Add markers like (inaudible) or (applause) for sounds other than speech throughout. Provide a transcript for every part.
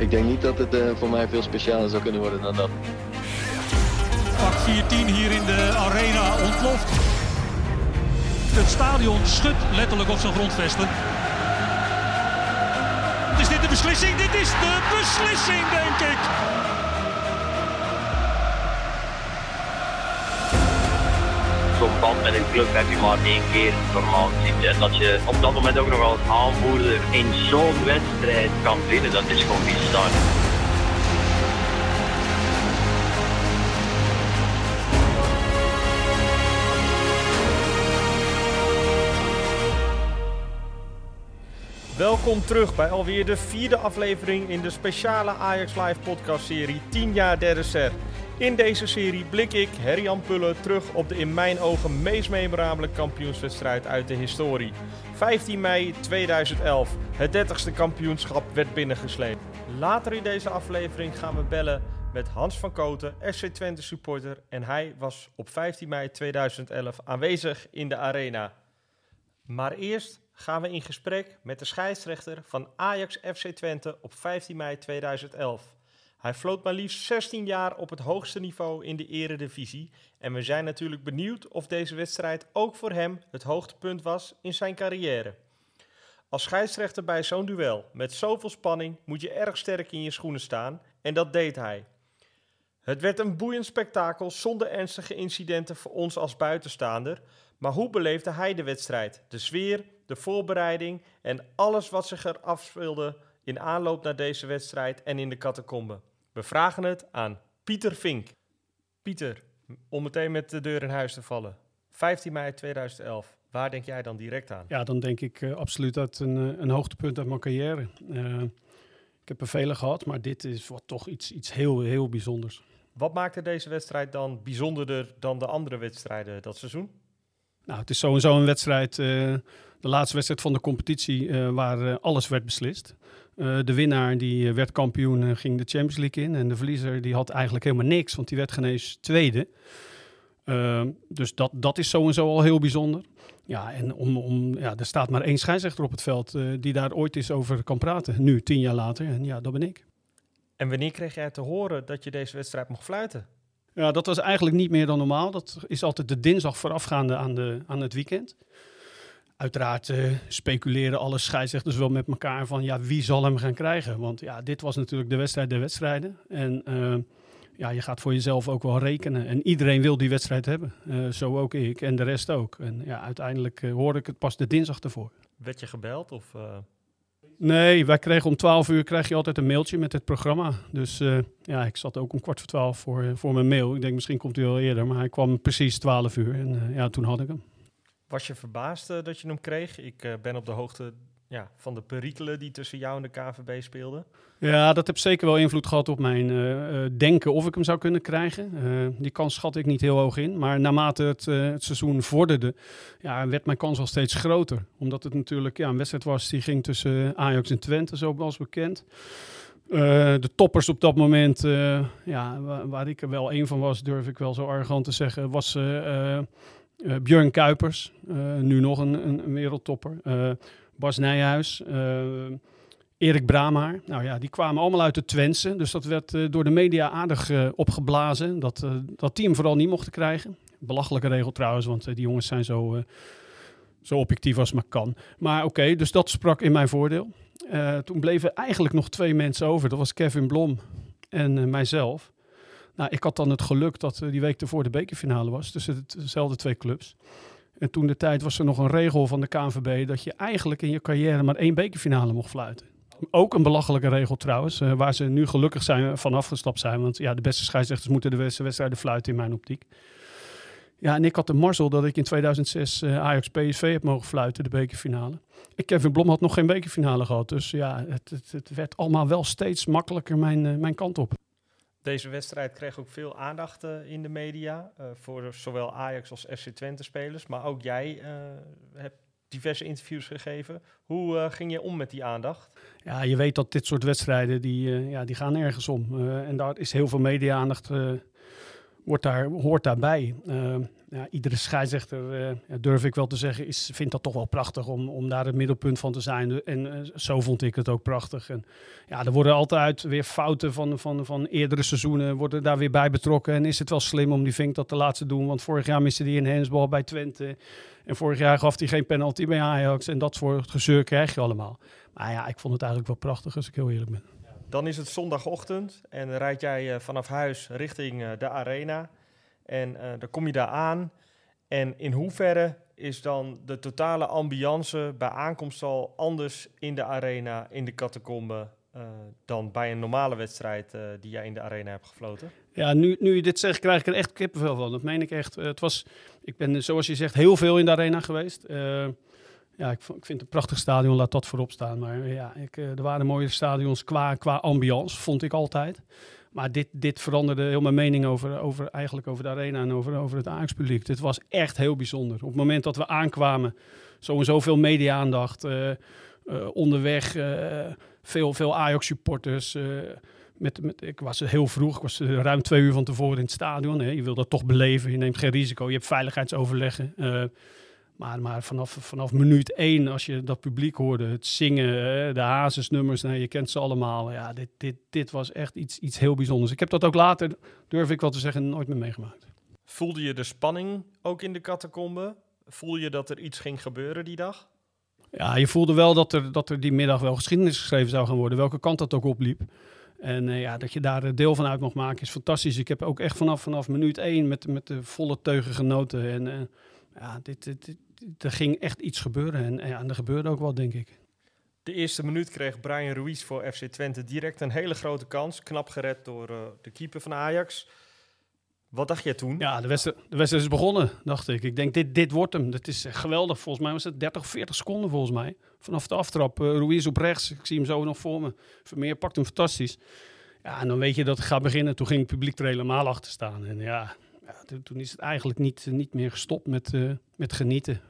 Ik denk niet dat het uh, voor mij veel specialer zou kunnen worden dan dat. Pak 14 hier in de arena ontploft. Het stadion schudt letterlijk op zijn grondvesten. Is dit de beslissing? Dit is de beslissing, denk ik. Band met een club heb je maar één keer normaal gezien. En dat je op dat moment ook nog als aanvoerder in zo'n wedstrijd kan winnen, dat is gewoon bizar. Welkom terug bij alweer de vierde aflevering in de speciale Ajax Live podcast serie 10 jaar derde ser. In deze serie blik ik, Herjan Pullen, terug op de in mijn ogen meest memorabele kampioenswedstrijd uit de historie. 15 mei 2011, het 30ste kampioenschap werd binnengesleept. Later in deze aflevering gaan we bellen met Hans van Koten, SC Twente supporter. En hij was op 15 mei 2011 aanwezig in de arena. Maar eerst gaan we in gesprek met de scheidsrechter van Ajax FC Twente op 15 mei 2011. Hij floot maar liefst 16 jaar op het hoogste niveau in de eredivisie en we zijn natuurlijk benieuwd of deze wedstrijd ook voor hem het hoogtepunt was in zijn carrière. Als scheidsrechter bij zo'n duel met zoveel spanning moet je erg sterk in je schoenen staan en dat deed hij. Het werd een boeiend spektakel zonder ernstige incidenten voor ons als buitenstaander, maar hoe beleefde hij de wedstrijd, de sfeer, de voorbereiding en alles wat zich er afspeelde in aanloop naar deze wedstrijd en in de catacombe? We vragen het aan Pieter Vink. Pieter, om meteen met de deur in huis te vallen. 15 mei 2011, waar denk jij dan direct aan? Ja, dan denk ik uh, absoluut dat een, uh, een hoogtepunt uit mijn carrière. Uh, ik heb er vele gehad, maar dit is wat toch iets, iets heel, heel bijzonders. Wat maakte deze wedstrijd dan bijzonderder dan de andere wedstrijden dat seizoen? Nou, het is sowieso een wedstrijd, de laatste wedstrijd van de competitie, waar alles werd beslist. De winnaar die werd kampioen en ging de Champions League in. En de verliezer die had eigenlijk helemaal niks, want die werd genees tweede. Dus dat, dat is sowieso al heel bijzonder. Ja, en om, om, ja, er staat maar één scheidsrechter op het veld die daar ooit eens over kan praten. Nu, tien jaar later. En ja, dat ben ik. En wanneer kreeg jij te horen dat je deze wedstrijd mocht fluiten? Ja, dat was eigenlijk niet meer dan normaal. Dat is altijd de dinsdag voorafgaande aan, de, aan het weekend. Uiteraard uh, speculeren alle scheidsrechters wel met elkaar van ja, wie zal hem gaan krijgen? Want ja, dit was natuurlijk de wedstrijd der wedstrijden. En uh, ja, je gaat voor jezelf ook wel rekenen. En iedereen wil die wedstrijd hebben. Uh, zo ook ik en de rest ook. En ja, uiteindelijk hoorde ik het pas de dinsdag ervoor. Werd je gebeld of... Nee, wij kregen om 12 uur krijg je altijd een mailtje met het programma. Dus ja, ik zat ook om kwart voor twaalf voor, voor mijn mail. Ik denk misschien komt hij wel eerder, maar hij kwam precies 12 uur. En ja, toen had ik hem. Was je verbaasd dat je hem kreeg? Ik ben op de hoogte ja, van de perikelen die tussen jou en de KVB speelden. Ja, dat heeft zeker wel invloed gehad op mijn uh, denken of ik hem zou kunnen krijgen. die kans schat ik niet heel hoog in. Maar naarmate het, het seizoen vorderde, ja, werd mijn kans al steeds groter. Omdat het natuurlijk ja, een wedstrijd was die ging tussen Ajax en Twente, zoals bekend. de toppers op dat moment, ja, waar, ik er wel één van was, durf ik wel zo arrogant te zeggen, was Björn Kuipers, nu nog een, een wereldtopper. Bas Nijhuis, Erik Bramaar. Nou ja, die kwamen allemaal uit de Twentse. Dus dat werd door de media aardig opgeblazen. Dat, dat hem vooral niet mochten krijgen. Belachelijke regel trouwens, want die jongens zijn zo, zo objectief als maar kan. Maar oké, dus dat sprak in mijn voordeel. toen bleven eigenlijk nog twee mensen over. Dat was Kevin Blom en mijzelf. Nou, ik had dan het geluk dat die week ervoor de bekerfinale was tussen dezelfde twee clubs. En toen de tijd was er nog een regel van de KNVB dat je eigenlijk in je carrière maar één bekerfinale mocht fluiten. Ook een belachelijke regel trouwens, uh, waar ze nu gelukkig zijn, van afgestapt zijn. Want ja, de beste scheidsrechters moeten de beste wedstrijden fluiten in mijn optiek. Ja, en ik had de marzel dat ik in 2006 uh, Ajax PSV heb mogen fluiten, de bekerfinale. Ik, Kevin Blom had nog geen bekerfinale gehad. Dus ja, het, het, het werd allemaal wel steeds makkelijker mijn, mijn kant op. Deze wedstrijd kreeg ook veel aandacht uh, in de media uh, voor zowel Ajax als FC Twente spelers, maar ook jij uh, hebt diverse interviews gegeven. Hoe ging je om met die aandacht? Ja, je weet dat dit soort wedstrijden die, ja, die gaan ergens om en daar is heel veel media-aandacht wordt daar, hoort daarbij. Ja, iedere scheidsrechter, uh, durf ik wel te zeggen, is, vindt dat toch wel prachtig om, om daar het middelpunt van te zijn. En uh, zo vond ik het ook prachtig. En ja, er worden altijd weer fouten van, van, van eerdere seizoenen, worden daar weer bij betrokken. En is het wel slim om die Vink dat te laten doen, want vorig jaar miste hij een handsbal bij Twente. En vorig jaar gaf hij geen penalty bij Ajax. En dat soort gezeur krijg je allemaal. Maar ja, ik vond het eigenlijk wel prachtig, als ik heel eerlijk ben. Dan is het zondagochtend en rijd jij uh, vanaf huis richting de arena. En uh, dan kom je daar aan. En in hoeverre is dan de totale ambiance bij aankomst al anders in de arena, in de catacombe, uh, dan bij een normale wedstrijd uh, die jij in de arena hebt gefloten? Ja, nu, nu je dit zegt, krijg ik er echt kippenvel van. Dat meen ik echt. het was, ik ben, zoals je zegt, heel veel in de arena geweest. ja, ik, ik, vind het een prachtig stadion, laat dat voorop staan. Maar ja, ik, er waren mooie stadions qua, qua ambiance, vond ik altijd. Maar dit, dit veranderde heel mijn mening over, over, eigenlijk over de arena en over, over het Ajax-publiek. Dit was echt heel bijzonder. Op het moment dat we aankwamen, zo zoveel media-aandacht. Uh, uh, onderweg uh, veel, veel Ajax-supporters. met, met, ik was heel vroeg, ik was ruim twee uur van tevoren in het stadion. Hè. Je wil dat toch beleven, je neemt geen risico, je hebt veiligheidsoverleggen. Maar, maar vanaf, vanaf minuut één, als je dat publiek hoorde, het zingen, de hazesnummers, nou, je kent ze allemaal. Ja, dit, dit, dit was echt iets, iets heel bijzonders. Ik heb dat ook later, durf ik wel te zeggen, nooit meer meegemaakt. Voelde je de spanning ook in de catacombe? Voel je dat er iets ging gebeuren die dag? Ja, je voelde wel dat er, dat er die middag wel geschiedenis geschreven zou gaan worden, welke kant dat ook opliep. En uh, ja, dat je daar deel van uit mag maken is fantastisch. Ik heb ook echt vanaf, vanaf minuut één met, met de volle teugen genoten. En uh, ja, dit, dit, dit, er ging echt iets gebeuren. En, en er gebeurde ook wat, denk ik. De eerste minuut kreeg Brian Ruiz voor FC Twente direct een hele grote kans. Knap gered door uh, de keeper van Ajax. Wat dacht jij toen? Ja, de wedstrijd, de wedstrijd is begonnen, dacht ik. Ik denk, dit, dit wordt hem. Dat is geweldig. Volgens mij was het 30, 40 seconden volgens mij. Vanaf de aftrap. Uh, Ruiz op rechts. Ik zie hem zo nog voor me. Vermeer pakt hem fantastisch. Ja, en dan weet je dat het gaat beginnen. Toen ging het publiek er helemaal achter staan. En ja, ja toen is het eigenlijk niet, niet meer gestopt met, uh, met genieten.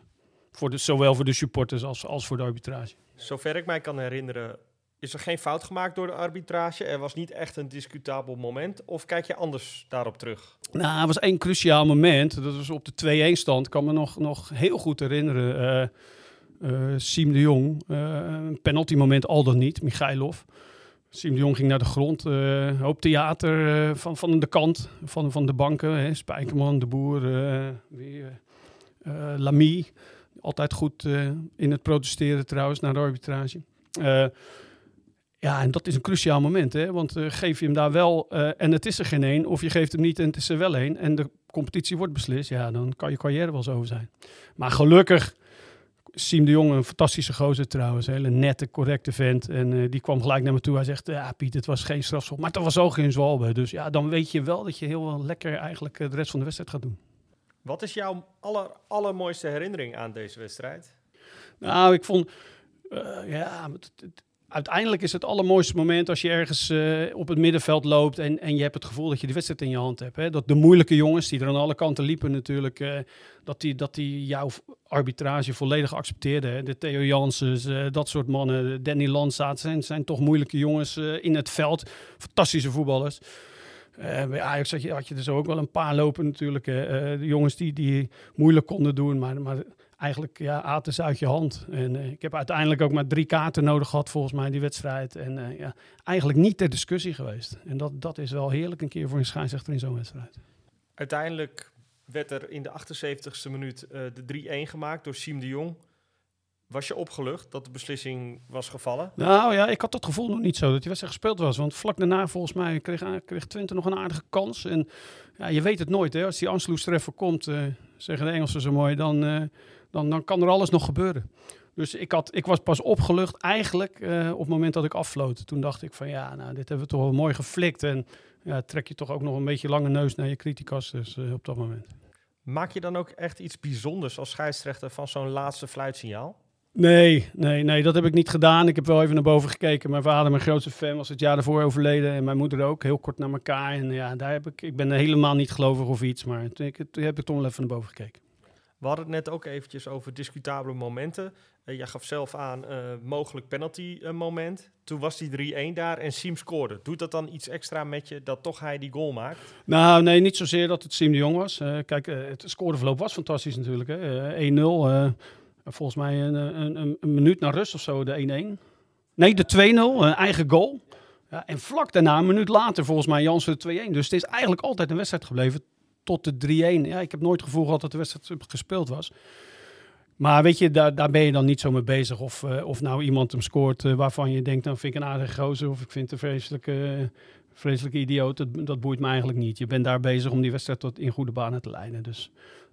Voor de, zowel voor de supporters als, als voor de arbitrage. Zover ik mij kan herinneren, is er geen fout gemaakt door de arbitrage. Er was niet echt een discutabel moment. Of kijk je anders daarop terug? Nou, er was één cruciaal moment. Dat was op de 2-1 stand. Ik kan me nog, nog heel goed herinneren. Uh, uh, Siem de Jong, een penalty moment al dan niet, Michailov. Siem de Jong ging naar de grond. Uh, hoop theater van, van de kant, van, van de banken. Hè. Spijkerman, De Boer, weer, Lamy. Altijd goed uh, in het protesteren trouwens naar de arbitrage. Uh, ja, en dat is een cruciaal moment, hè? want uh, geef je hem daar wel en het is er geen één, of je geeft hem niet en het is er wel één en de competitie wordt beslist, ja, dan kan je carrière wel zo over zijn. Maar gelukkig, Siem de Jong, een fantastische gozer trouwens, een hele nette, correcte vent. En die kwam gelijk naar me toe. Hij zegt, ja Piet, het was geen strafschop, maar het was ook geen zwalbe. Dus ja, dan weet je wel dat je heel wel lekker eigenlijk de rest van de wedstrijd gaat doen. Wat is jouw aller, allermooiste herinnering aan deze wedstrijd? Nou, ik vond... Uh, ja, het, het, uiteindelijk is het allermooiste moment als je ergens uh, op het middenveld loopt en, en je hebt het gevoel dat je de wedstrijd in je hand hebt. Hè? Dat de moeilijke jongens die er aan alle kanten liepen natuurlijk, uh, dat, die, dat die jouw arbitrage volledig accepteerden. De Theo Janssens, dat soort mannen, Danny Landsaat, zijn, zijn toch moeilijke jongens in het veld. Fantastische voetballers. Bij Ajax had je, had je er zo ook wel een paar lopen natuurlijk. De jongens die, die moeilijk konden doen, maar, maar eigenlijk ja, aten ze uit je hand. En uh, ik heb uiteindelijk ook maar drie kaarten nodig gehad volgens mij die wedstrijd. En ja, eigenlijk niet ter discussie geweest. En dat, dat is wel heerlijk een keer voor een scheidsrechter in zo'n wedstrijd. Uiteindelijk werd er in de 78ste minuut de 3-1 gemaakt door Siem de Jong. Was je opgelucht dat de beslissing was gevallen? Nou ja, ik had dat gevoel nog niet zo dat die wedstrijd gespeeld was. Want vlak daarna volgens mij kreeg, kreeg Twente nog een aardige kans. En ja, je weet het nooit hè. Als die Anschlusstreffer komt, uh, zeggen de Engelsen zo mooi, dan, dan, dan kan er alles nog gebeuren. Dus ik, had, ik was pas opgelucht eigenlijk uh, op het moment dat ik affloot. Toen dacht ik van ja, nou, dit hebben we toch wel mooi geflikt. En ja, trek je toch ook nog een beetje lange neus naar je criticas dus, op dat moment. Maak je dan ook echt iets bijzonders als scheidsrechter van zo'n laatste fluitsignaal? Nee, nee, nee, dat heb ik niet gedaan. Ik heb wel even naar boven gekeken. Mijn vader, mijn grootste fan, was het jaar daarvoor overleden. En mijn moeder ook, heel kort naar elkaar. En ja, daar heb ik, ik ben helemaal niet gelovig of iets. Maar toen, ik, toen heb ik toch wel even naar boven gekeken. We hadden het net ook eventjes over discutabele momenten. Uh, jij gaf zelf aan uh, mogelijk penalty uh, moment. Toen was die 3-1 daar en Siem scoorde. Doet dat dan iets extra met je dat toch hij die goal maakt? Nou, nee, niet zozeer dat het Siem de Jong was. kijk, het scoreverloop was fantastisch natuurlijk. 1-0. volgens mij een, een, een, minuut naar rust of zo, de 1-1. Nee, de 2-0, een eigen goal. Ja, en vlak daarna, een minuut later, volgens mij Jansen de 2-1. Dus het is eigenlijk altijd een wedstrijd gebleven tot de 3-1. Ja, ik heb nooit het gevoel gehad dat de wedstrijd gespeeld was. Maar weet je, daar, daar ben je dan niet zo mee bezig. Of, uh, of nou iemand hem scoort uh, waarvan je denkt, dan nou, vind ik een aardige gozer. Of ik vind een vreselijke, vreselijke idioot. Dat, dat boeit me eigenlijk niet. Je bent daar bezig om die wedstrijd tot in goede banen te leiden. Dus,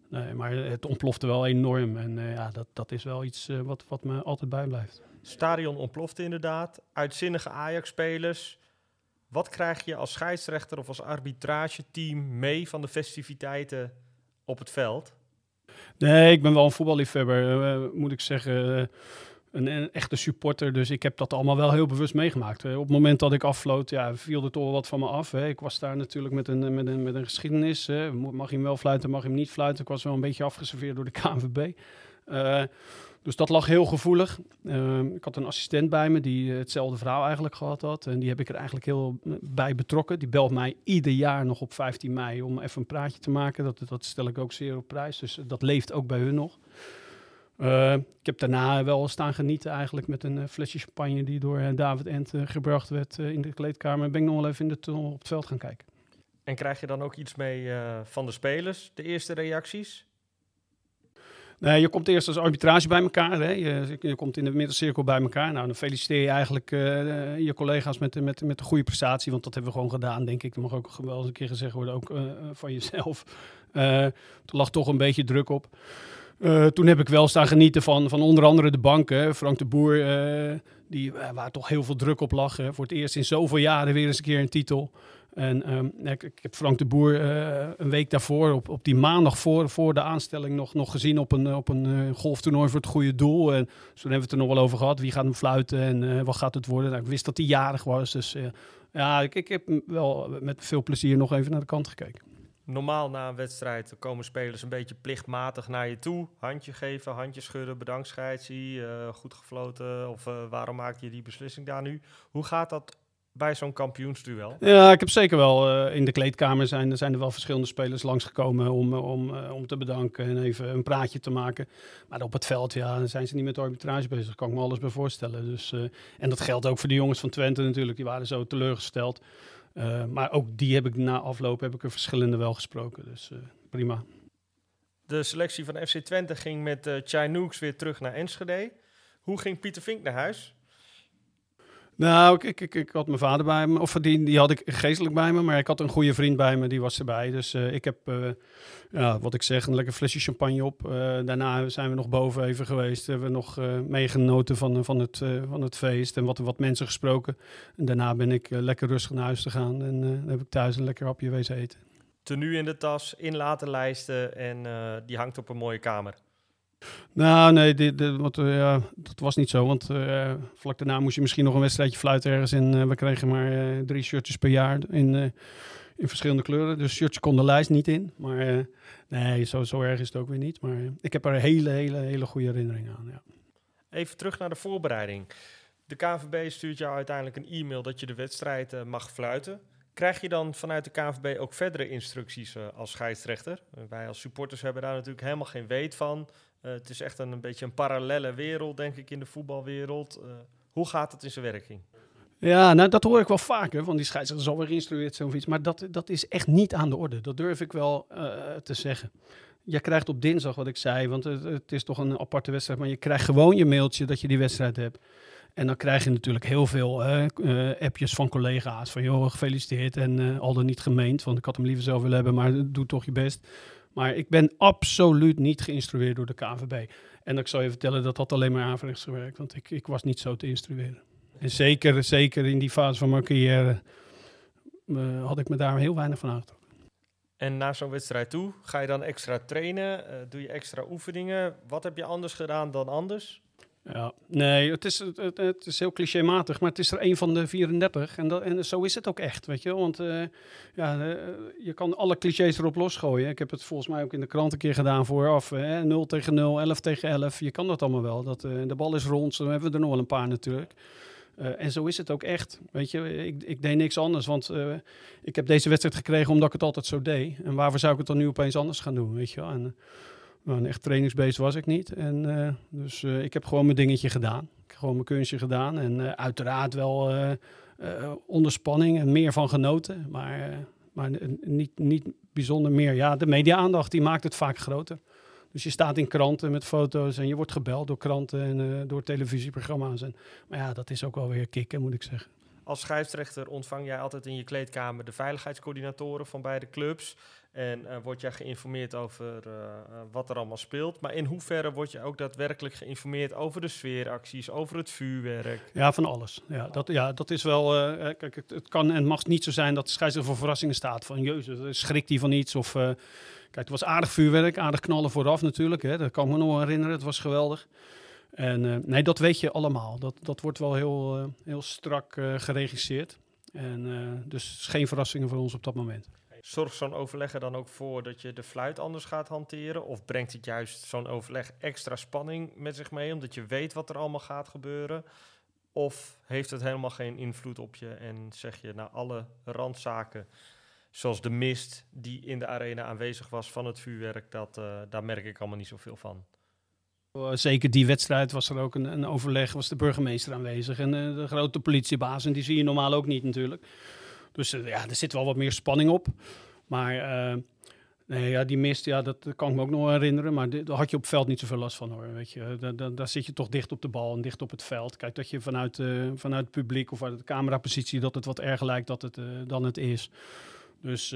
nee, maar het ontplofte wel enorm. En uh, ja, dat, dat is wel iets wat, wat me altijd bijblijft. Stadion ontplofte inderdaad. Uitzinnige Ajax-spelers. Wat krijg je als scheidsrechter of als arbitrageteam mee van de festiviteiten op het veld? Nee, ik ben wel een voetballiefhebber, uh, moet ik zeggen. Uh, een, een, echte supporter, dus ik heb dat allemaal wel heel bewust meegemaakt. Uh, op het moment dat ik afvloot, ja, viel er toch wel wat van me af. Hè. Ik was daar natuurlijk met een, met een, met een geschiedenis. Hè. Mag je hem wel fluiten, mag je hem niet fluiten. Ik was wel een beetje afgeserveerd door de (laughs) KNVB. Dus dat lag heel gevoelig. Ehm, ik had een assistent bij me die eh, hetzelfde verhaal eigenlijk gehad had. En die heb ik er eigenlijk heel eh, bij betrokken. Die belt mij ieder jaar nog op 15 mei om even een praatje te maken. Dat, dat stel ik ook zeer op prijs. Dus dat leeft ook bij hun nog. Uh, ik heb daarna wel staan genieten eigenlijk met een flesje champagne die door David Ent gebracht werd in de kleedkamer. Ben ik nog wel even in de tunnel op het veld gaan kijken. En krijg je dan ook iets mee van de spelers, de eerste reacties? Nee, je komt eerst als arbitrage bij elkaar. Hè. Je, komt in de middencirkel bij elkaar. Nou, dan feliciteer je eigenlijk uh, je collega's met, met, met de goede prestatie. Want dat hebben we gewoon gedaan, denk ik. Dat mag ook wel eens een keer gezegd worden, ook uh, van jezelf. Uh, er lag toch een beetje druk op. toen heb ik wel staan genieten van, van onder andere de banken. Frank de Boer, die, waar toch heel veel druk op lag. Hè. Voor het eerst in zoveel jaren weer eens een keer een titel. En um, ik, ik, heb Frank de Boer uh, een week daarvoor, op, op die maandag voor, voor de aanstelling, nog, nog gezien op een, op een uh, golftoernooi voor het goede doel. En toen hebben we het er nog wel over gehad. Wie gaat hem fluiten en wat gaat het worden? Nou, ik wist dat hij jarig was. Dus ja, ik, ik heb wel met veel plezier nog even naar de kant gekeken. Normaal na een wedstrijd komen spelers een beetje plichtmatig naar je toe. Handje geven, handje schudden, bedankt scheidsie, goed gefloten. Of waarom maak je die beslissing daar nu? Hoe gaat dat bij zo'n kampioensduel? Ja, ik heb zeker wel uh, in de kleedkamer zijn, zijn er wel verschillende spelers langsgekomen om, om, uh, om te bedanken en even een praatje te maken. Maar op het veld ja, zijn ze niet met arbitrage bezig. Kan ik me alles bij voorstellen. Dus, uh, en dat geldt ook voor de jongens van Twente natuurlijk. Die waren zo teleurgesteld. maar ook die heb ik na afloop heb ik er verschillende wel gesproken. Dus prima. De selectie van FC Twente ging met uh, Chai Nooks weer terug naar Enschede. Hoe ging Pieter Vink naar huis? Nou, ik, ik, ik, had mijn vader bij me, of die, die had ik geestelijk bij me, maar ik had een goede vriend bij me, die was erbij. Dus uh, ik heb, uh, ja, wat ik zeg, een lekker flesje champagne op. Uh, daarna zijn we nog boven even geweest, hebben we nog meegenoten van, van, het, van het feest en wat, wat mensen gesproken. En daarna ben ik lekker rustig naar huis gegaan en heb ik thuis een lekker hapje wezen eten. Tenue in de tas, in laten lijsten en die hangt op een mooie kamer. Nou, nee, dit, dit, wat, ja, dat was niet zo. Want uh, vlak daarna moest je misschien nog een wedstrijdje fluiten ergens. En uh, we kregen maar drie shirtjes per jaar in, in verschillende kleuren. Dus shirtjes kon de lijst niet in. Maar nee, zo, zo erg is het ook weer niet. Maar ik heb er hele, hele, hele goede herinnering aan. Ja. Even terug naar de voorbereiding. De KVB stuurt jou uiteindelijk een e-mail dat je de wedstrijd mag fluiten. Krijg je dan vanuit de KVB ook verdere instructies als scheidsrechter? Wij als supporters hebben daar natuurlijk helemaal geen weet van. Uh, het is echt een, beetje een parallele wereld, denk ik, in de voetbalwereld. Uh, hoe gaat het in zijn werking? Ja, nou, dat hoor ik wel vaker, van die scheidsrechter zal weer geïnstrueerd zijn of iets. Maar dat, dat is echt niet aan de orde. Dat durf ik wel uh, te zeggen. Je krijgt op dinsdag wat ik zei, want het, het, is toch een aparte wedstrijd. Maar je krijgt gewoon je mailtje dat je die wedstrijd hebt. En dan krijg je natuurlijk heel veel appjes van collega's. Van joh, gefeliciteerd en al dan niet gemeend. Want ik had hem liever zelf willen hebben, maar doe toch je best. Maar ik ben absoluut niet geïnstrueerd door de KNVB. En ik zal je vertellen dat dat alleen maar averechts gewerkt, want ik, ik was niet zo te instrueren. En zeker, zeker in die fase van mijn carrière uh, had ik me daar heel weinig van aangetrokken. En na zo'n wedstrijd toe, ga je dan extra trainen? Uh, doe je extra oefeningen? Wat heb je anders gedaan dan anders? Ja, nee, het is, het, is heel clichématig, maar het is er een van de 34. En, dat, en zo is het ook echt, weet je. Want uh, ja, uh, je kan alle clichés erop losgooien. Ik heb het volgens mij ook in de krant een keer gedaan vooraf. Hè? 0 tegen 0, 11 tegen 11. Je kan dat allemaal wel. Dat, uh, de bal is rond, zo hebben we er nog wel een paar natuurlijk. En zo is het ook echt. Weet je, ik, ik deed niks anders. Want ik heb deze wedstrijd gekregen omdat ik het altijd zo deed. En waarvoor zou ik het dan nu opeens anders gaan doen? Weet je wel? En, een echt trainingsbeest was ik niet. En, uh, dus ik heb gewoon mijn dingetje gedaan. Ik heb gewoon mijn kunstje gedaan. En uiteraard wel onder spanning en meer van genoten. Maar, maar niet, niet bijzonder meer. Ja, de media-aandacht die maakt het vaak groter. Dus je staat in kranten met foto's en je wordt gebeld door kranten en door televisieprogramma's. En, maar ja, dat is ook wel weer kicken, moet ik zeggen. Als scheidsrechter ontvang jij altijd in je kleedkamer de veiligheidscoördinatoren van beide clubs. En uh, word jij geïnformeerd over uh, wat er allemaal speelt. Maar in hoeverre word je ook daadwerkelijk geïnformeerd over de sfeeracties, over het vuurwerk? Ja, van alles. Ja, dat, ja, dat is wel. kijk, het, het, kan en mag niet zo zijn dat de scheidsrechter voor verrassingen staat. Van jezus, schrikt hij van iets of. Kijk, het was aardig vuurwerk, aardig knallen vooraf natuurlijk. Hè. Dat kan ik me nog herinneren, het was geweldig. En uh, nee, dat weet je allemaal. Dat, dat wordt wel heel, uh, heel strak uh, geregisseerd. En dus geen verrassingen voor ons op dat moment. Zorgt zo'n overleg er dan ook voor dat je de fluit anders gaat hanteren? Of brengt het juist zo'n overleg extra spanning met zich mee, omdat je weet wat er allemaal gaat gebeuren? Of heeft het helemaal geen invloed op je en zeg je na alle randzaken zoals de mist die in de arena aanwezig was van het vuurwerk, dat, daar merk ik allemaal niet zoveel van. Zeker die wedstrijd was er ook een, een overleg, was de burgemeester aanwezig en uh, de grote politiebaas. En die zie je normaal ook niet natuurlijk. Dus uh, ja, er zit wel wat meer spanning op. Maar nee, ja, die mist, ja, dat kan ik me ook nog herinneren. Maar daar had je op veld niet zoveel last van hoor. Weet je. Da, da, daar zit je toch dicht op de bal en dicht op het veld. Kijk, dat je vanuit, vanuit het publiek of uit de camerapositie dat het wat erger lijkt dat het, dan het is. Dus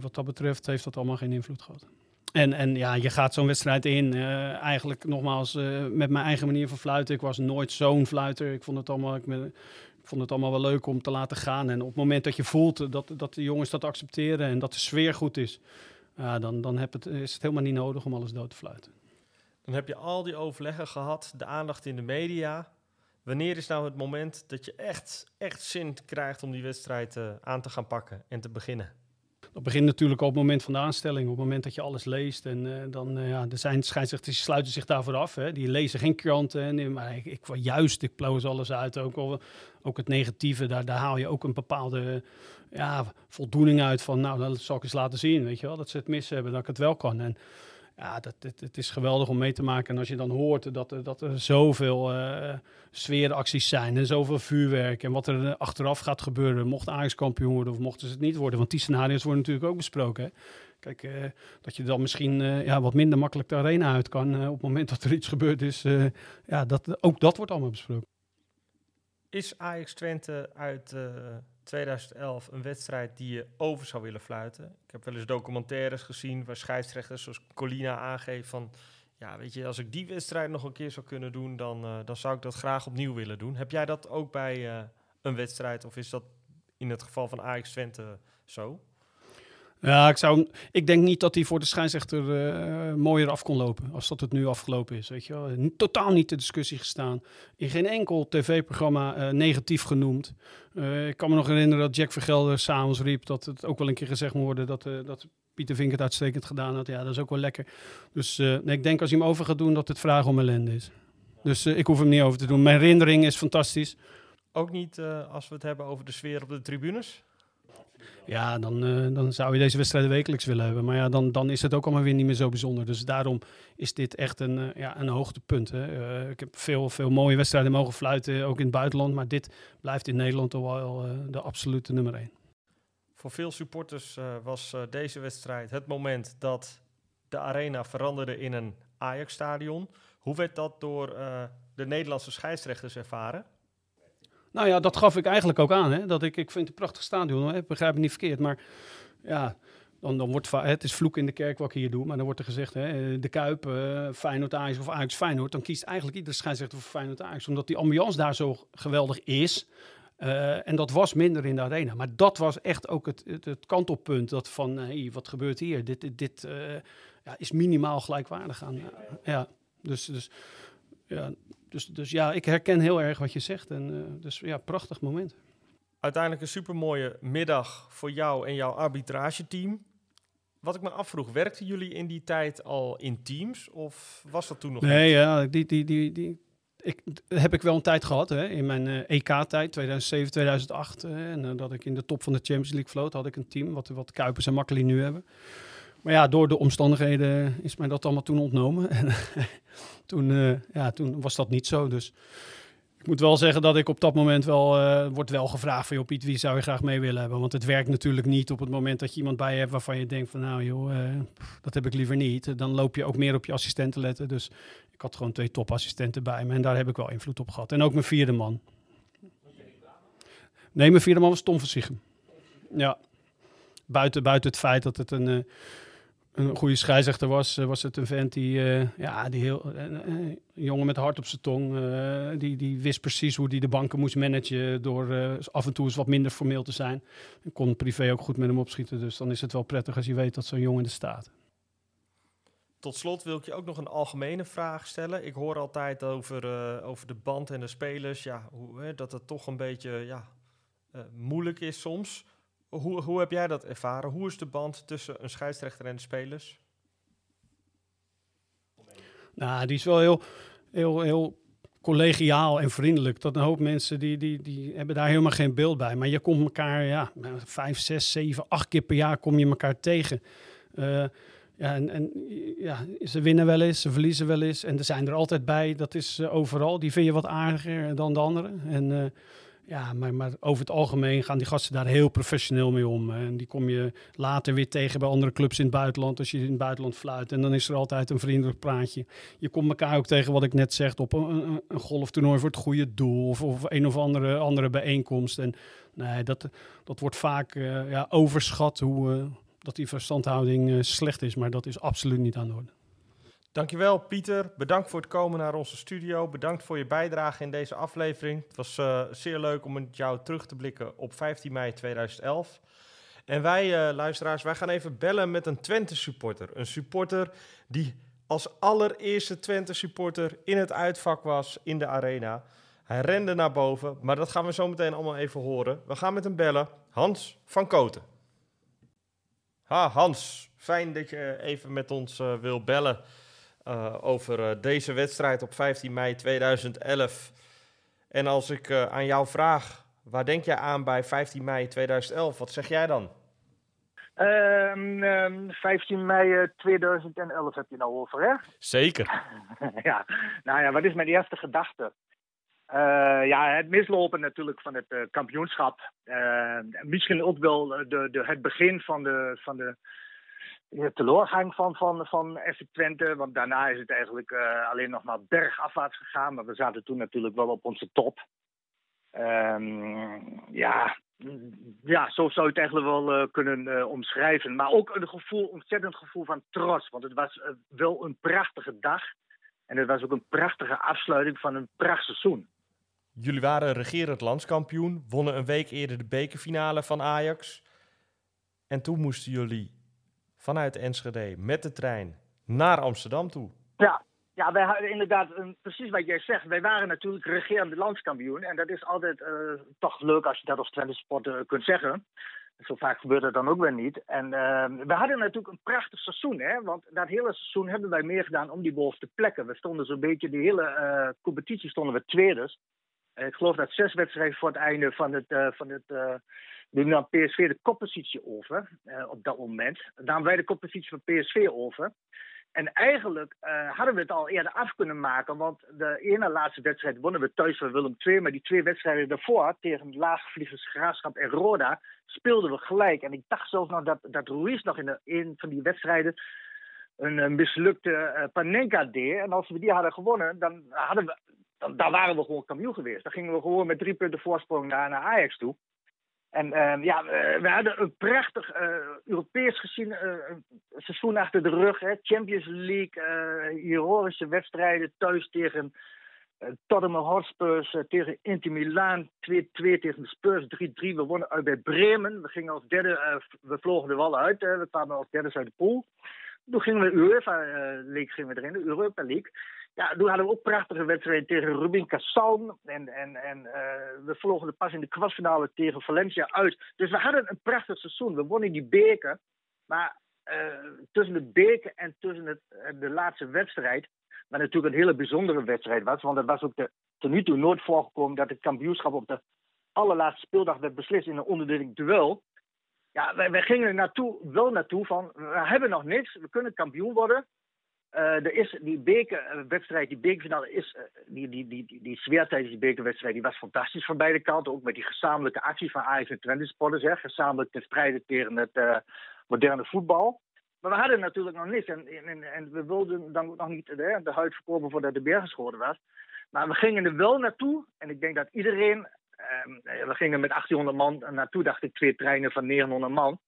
wat dat betreft heeft dat allemaal geen invloed gehad. En, en ja, je gaat zo'n wedstrijd in. Uh, eigenlijk nogmaals, uh, met mijn eigen manier van fluiten. Ik was nooit zo'n fluiter. Ik vond het allemaal. Ik, vond het allemaal wel leuk om te laten gaan. En op het moment dat je voelt dat, dat de jongens dat accepteren en dat de sfeer goed is, dan, dan heb het, is het helemaal niet nodig om alles dood te fluiten. Dan heb je al die overleggen gehad, de aandacht in de media. Wanneer is nou het moment dat je echt, echt zin krijgt om die wedstrijd uh, aan te gaan pakken en te beginnen? Dat begint natuurlijk op het moment van de aanstelling, op het moment dat je alles leest. En uh, dan, uh, ja, er zijn scheidsrechters sluiten zich daarvoor af. Hè. Die lezen geen kranten. En, maar ik, ik, juist, ik ploos alles uit. Ook, ook het negatieve, daar, daar haal je ook een bepaalde ja, voldoening uit van, nou, dat zal ik eens laten zien, weet je wel. Dat ze het mis hebben, dat ik het wel kan. En, ja, dat, het, is geweldig om mee te maken. En als je dan hoort dat, er, dat er zoveel uh, sfeeracties zijn en zoveel vuurwerk en wat er achteraf gaat gebeuren, mocht Ajax kampioen worden of mochten ze het niet worden. Want die scenario's worden natuurlijk ook besproken. Hè? Kijk, dat je dan misschien ja, wat minder makkelijk de arena uit kan op het moment dat er iets gebeurd is. ja, dat, ook dat wordt allemaal besproken. Is Ajax Twente uit 2011 een wedstrijd die je over zou willen fluiten. Ik heb wel eens documentaires gezien waar scheidsrechters zoals Colina aangeeft van... Ja, weet je, als ik die wedstrijd nog een keer zou kunnen doen, dan, uh, dan zou ik dat graag opnieuw willen doen. Heb jij dat ook bij uh, een wedstrijd of is dat in het geval van Ajax Twente zo? Ja, ik, zou, ik denk niet dat hij voor de scheidsrechter uh, mooier af kon lopen als dat het nu afgelopen is. Weet je wel. Totaal niet de discussie gestaan. In geen enkel tv-programma uh, negatief genoemd. Uh, ik kan me nog herinneren dat Jack Vergelder s'avonds riep dat het ook wel een keer gezegd moet worden dat, dat Pieter Vink het uitstekend gedaan had. Ja, dat is ook wel lekker. Dus nee, ik denk als hij hem over gaat doen dat het vraag om ellende is. Dus ik hoef hem niet over te doen. Mijn herinnering is fantastisch. Ook niet als we het hebben over de sfeer op de tribunes? Ja, dan, uh, dan zou je deze wedstrijden wekelijks willen hebben. Maar ja, dan, dan is het ook allemaal weer niet meer zo bijzonder. Dus daarom is dit echt een, uh, ja, een hoogtepunt. Hè. Uh, ik heb veel, veel mooie wedstrijden mogen fluiten, ook in het buitenland. Maar dit blijft in Nederland toch wel de absolute nummer één. Voor veel supporters was deze wedstrijd het moment dat de arena veranderde in een Ajax-stadion. Hoe werd dat door de Nederlandse scheidsrechters ervaren? Nou ja, dat gaf ik eigenlijk ook aan. Hè? Dat ik, ik vind het een prachtig stadion. Hè? Begrijp me niet verkeerd. Maar ja, dan, dan wordt het is vloek in de kerk wat ik hier doe. Maar dan wordt er gezegd, hè, de Kuip, uh, Feyenoord Ajax of Ajax Feyenoord. Dan kiest eigenlijk iedere scheidsrechter voor Feyenoord Ajax. Omdat die ambiance daar zo geweldig is. Uh, en dat was minder in de arena. Maar dat was echt ook het, het, kantelpunt. Dat van, hey, wat gebeurt hier? Dit, dit, ja, is minimaal gelijkwaardig aan. ja, dus... dus ja, dus, dus ja, ik herken heel erg wat je zegt. En, dus ja, prachtig moment. Uiteindelijk een supermooie middag voor jou en jouw arbitrageteam. Wat ik me afvroeg, werkten jullie in die tijd al in teams of was dat toen nog Nee, niet? ja, die, die, die, die, ik, heb ik wel een tijd gehad. Hè. In mijn uh, EK-tijd, 2007, 2008. Uh, en uh, dat ik in de top van de Champions League floot, had ik een team. Wat, wat Kuipers en Makkeli nu hebben. Maar ja, door de omstandigheden is mij dat allemaal toen ontnomen. en (laughs) toen, ja, toen was dat niet zo. Dus ik moet wel zeggen dat ik op dat moment wel, uh, wordt wel gevraagd van, joh Piet, wie zou je graag mee willen hebben? Want het werkt natuurlijk niet op het moment dat je iemand bij je hebt waarvan je denkt van, nou joh, uh, dat heb ik liever niet. Dan loop je ook meer op je assistenten letten. Dus ik had gewoon twee topassistenten bij me en daar heb ik wel invloed op gehad. En ook mijn vierde man. Nee, mijn vierde man was Tom Versichem. Ja, buiten, buiten het feit dat het een... Een goede scheidsrechter was, was het een vent die, uh, ja, die heel, uh, een jongen met hart op zijn tong, die, die wist precies hoe hij de banken moest managen door af en toe eens wat minder formeel te zijn. Ik kon privé ook goed met hem opschieten, dus dan is het wel prettig als je weet dat zo'n jongen er staat. Tot slot wil ik je ook nog een algemene vraag stellen. Ik hoor altijd over, over de band en de spelers, ja, hoe, dat het toch een beetje ja, moeilijk is soms. Hoe, hoe heb jij dat ervaren? Hoe is de band tussen een scheidsrechter en de spelers? Nou, die is wel heel, heel, heel collegiaal en vriendelijk. Dat een hoop mensen die, die, die hebben daar helemaal geen beeld bij. Maar je komt elkaar, ja, vijf, zes, zeven, acht keer per jaar kom je elkaar tegen. Uh, ja, en, ja, ze winnen wel eens, ze verliezen wel eens. En er zijn er altijd bij, dat is uh, overal. Die vind je wat aardiger dan de anderen. En uh, ja, maar, over het algemeen gaan die gasten daar heel professioneel mee om. En die kom je later weer tegen bij andere clubs in het buitenland, als je in het buitenland fluit. En dan is er altijd een vriendelijk praatje. Je komt elkaar ook tegen, wat ik net zeg, op een, een, golftoernooi voor het goede doel. Of, of een of andere, andere bijeenkomst. En nee, dat, dat wordt vaak uh, ja, overschat, hoe, uh, dat die verstandhouding uh, slecht is. Maar dat is absoluut niet aan de orde. Dankjewel Pieter, bedankt voor het komen naar onze studio. Bedankt voor je bijdrage in deze aflevering. Het was uh, zeer leuk om met jou terug te blikken op 15 mei 2011. En wij, uh, luisteraars, wij gaan even bellen met een Twente supporter. Een supporter die als allereerste Twente supporter in het uitvak was in de arena. Hij rende naar boven, maar dat gaan we zo meteen allemaal even horen. We gaan met hem bellen. Hans van Koten. Ha, Hans, fijn dat je even met ons uh, wil bellen. Uh, over uh, deze wedstrijd op 15 mei 2011. En als ik uh, aan jou vraag, waar denk jij aan bij 15 mei 2011? Wat zeg jij dan? Um, um, 15 mei 2011 heb je nou over, hè? Zeker. (laughs) ja, nou ja, wat is mijn eerste gedachte? ja, het mislopen natuurlijk van het kampioenschap. misschien ook wel de, de, het begin van de, van de teleurgang van, van, van FC Twente. Want daarna is het eigenlijk uh, alleen nog maar bergafwaarts gegaan. Maar we zaten toen natuurlijk wel op onze top. Um, ja, ja, zo zou je het eigenlijk wel uh, kunnen uh, omschrijven. Maar ook een gevoel, ontzettend gevoel van trots. Want het was wel een prachtige dag. En het was ook een prachtige afsluiting van een prachtig seizoen. Jullie waren regerend landskampioen. Wonnen een week eerder de bekerfinale van Ajax. En toen moesten jullie vanuit Enschede met de trein naar Amsterdam toe. Ja, ja wij hadden inderdaad, een, precies wat jij zegt. Wij waren natuurlijk regerende landskampioen. En dat is altijd uh, toch leuk als je dat als Twente sporter kunt zeggen. Zo vaak gebeurt het dan ook weer niet. En uh, we hadden natuurlijk een prachtig seizoen. Hè? Want dat hele seizoen hebben wij meer gedaan om die bovenste plekken. We stonden zo'n beetje, die hele uh, competitie stonden we tweede. Ik geloof dat zes wedstrijden voor het einde van het... van het nu nam PSV de koppositie over uh, op dat moment. Namen wij de koppositie van PSV over. En eigenlijk uh, hadden we het al eerder af kunnen maken. Want de ene laatste wedstrijd wonnen we thuis van Willem II. Maar die twee wedstrijden daarvoor, tegen Laagvliegers Graafschap en Roda, speelden we gelijk. En ik dacht zelfs nog dat, dat Ruiz nog in de, een van die wedstrijden een, mislukte uh, Panenka deed. En als we die hadden gewonnen, dan, hadden we, dan waren we gewoon kampioen geweest. Dan gingen we gewoon met drie punten voorsprong naar, naar Ajax toe. En uh, ja, we hadden een prachtig uh, Europees gezien uh, seizoen achter de rug. Hè? Champions League, heroïsche wedstrijden thuis tegen Tottenham Hotspurs, tegen Inter Milaan 2-2 tegen de Spurs 3-3. We wonnen uit bij Bremen. We gingen als derde, we vlogen er wel uit. we kwamen als derde uit de pool. Toen gingen we UEFA League gingen we erin, de Europa League. Ja, toen hadden we ook prachtige wedstrijden tegen Rubin Cassan. En, en, en we verloren de pas in de kwartfinale tegen Valencia uit. Dus we hadden een prachtig seizoen. We wonnen die beker. Maar tussen de beker en tussen het, de laatste wedstrijd wat natuurlijk een hele bijzondere wedstrijd was. Want het was ook de, tot nu toe nooit voorgekomen dat het kampioenschap op de allerlaatste speeldag werd beslist in een onderlinge duel. Ja, wij, wij, gingen er naartoe, wel naartoe van, we hebben nog niks, we kunnen kampioen worden. Uh, er is die bekerwedstrijd, die bekerfinale, is, uh, die, die, die, die, sfeer tijdens die bekerwedstrijd, die was fantastisch van beide kanten. Ook met die gezamenlijke actie van Ajax en Twente gezamenlijk te strijden tegen het uh, moderne voetbal. Maar we hadden natuurlijk nog niks. En, en, we wilden dan nog niet de, de huid verkopen voordat de berg geschoren was. Maar we gingen er wel naartoe. En ik denk dat iedereen. Eh, we gingen met 1800 man naartoe, dacht ik, twee treinen van 900 man.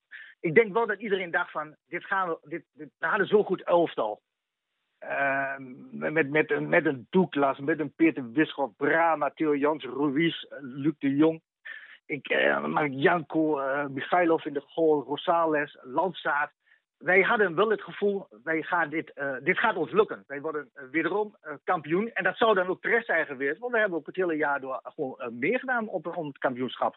Ik denk wel dat iedereen dacht van, dit gaan we, dit, dit, we hadden zo goed elftal. Uh, met, met, met een Douglas, met een Peter Wischoff, Brama, Theo Jans, Ruiz, Luc de Jong. Ik, uh, Janko, uh, Michailov in de goal, Rosales, Landsaat wij hadden wel het gevoel, wij gaan dit, dit gaat ons lukken. Wij worden wederom kampioen. En dat zou dan ook terecht zijn geweest, want we hebben ook het hele jaar door gewoon meegedaan op, op het kampioenschap.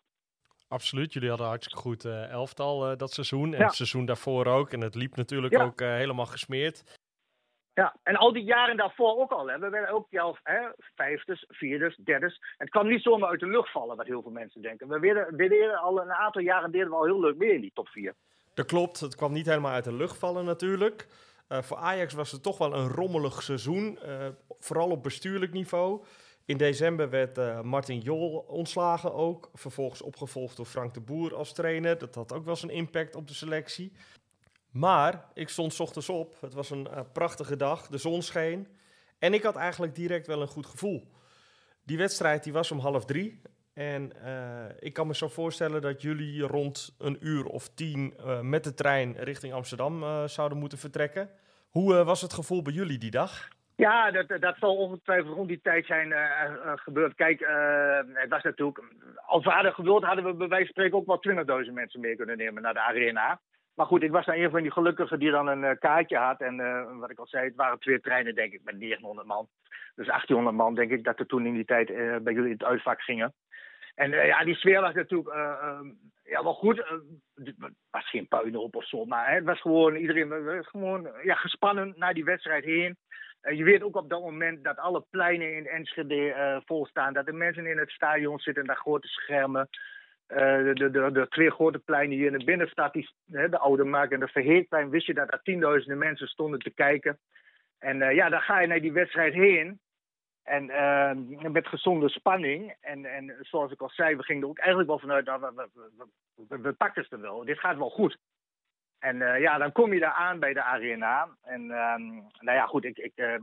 Absoluut, jullie hadden hartstikke goed elftal dat seizoen. En het seizoen daarvoor ook. En het liep natuurlijk ook helemaal gesmeerd. Ja, en al die jaren daarvoor ook al. Hè. We werden ook jouw vijfdes, vierdes. Het kwam niet zomaar uit de lucht vallen, wat heel veel mensen denken. We werden, we deden al een aantal jaren deden we al heel leuk mee in die top 4. Dat klopt, het kwam niet helemaal uit de lucht vallen natuurlijk. Uh, voor Ajax was het toch wel een rommelig seizoen, uh, vooral op bestuurlijk niveau. In december werd uh, Martin Jol ontslagen ook, vervolgens opgevolgd door Frank de Boer als trainer. Dat had ook wel zijn impact op de selectie. Maar ik stond s ochtends op, het was een prachtige dag, de zon scheen. En ik had eigenlijk direct wel een goed gevoel. Die wedstrijd die was om half drie. En uh, ik kan me zo voorstellen dat jullie rond een uur of tien uh, met de trein richting Amsterdam zouden moeten vertrekken. Hoe was het gevoel bij jullie die dag? Ja, dat, dat zal ongetwijfeld rond die tijd zijn gebeurd. Kijk, het was natuurlijk. Als we hadden gewild, hadden we bij wijze van spreken ook wel 20.000 mensen mee kunnen nemen naar de arena. Maar goed, ik was dan een van die gelukkigen die dan een kaartje had. En wat ik al zei, het waren twee treinen, denk ik, met 900 man. Dus 1800 man, denk ik, dat er toen in die tijd bij jullie in het uitvak gingen. En ja, die sfeer was natuurlijk uh, ja, wel goed. het was geen puinhoop of zo, maar hè, het was gewoon iedereen gewoon, ja, gespannen naar die wedstrijd heen. je weet ook op dat moment dat alle pleinen in Enschede vol staan. Dat de mensen in het stadion zitten, daar grote schermen. De, de, de, de, twee grote pleinen hier in de binnenstad, die, de Oude Markt en de Verheerplein, wist je dat er tienduizenden mensen stonden te kijken. En ja, dan ga je naar die wedstrijd heen. En uh, met gezonde spanning. En, en zoals ik al zei, we gingen er ook eigenlijk wel vanuit, nou, we, we, pakken er wel. Dit gaat wel goed. En uh, ja, dan kom je daar aan bij de arena. En uh, nou ja, goed, ik, ik, uh,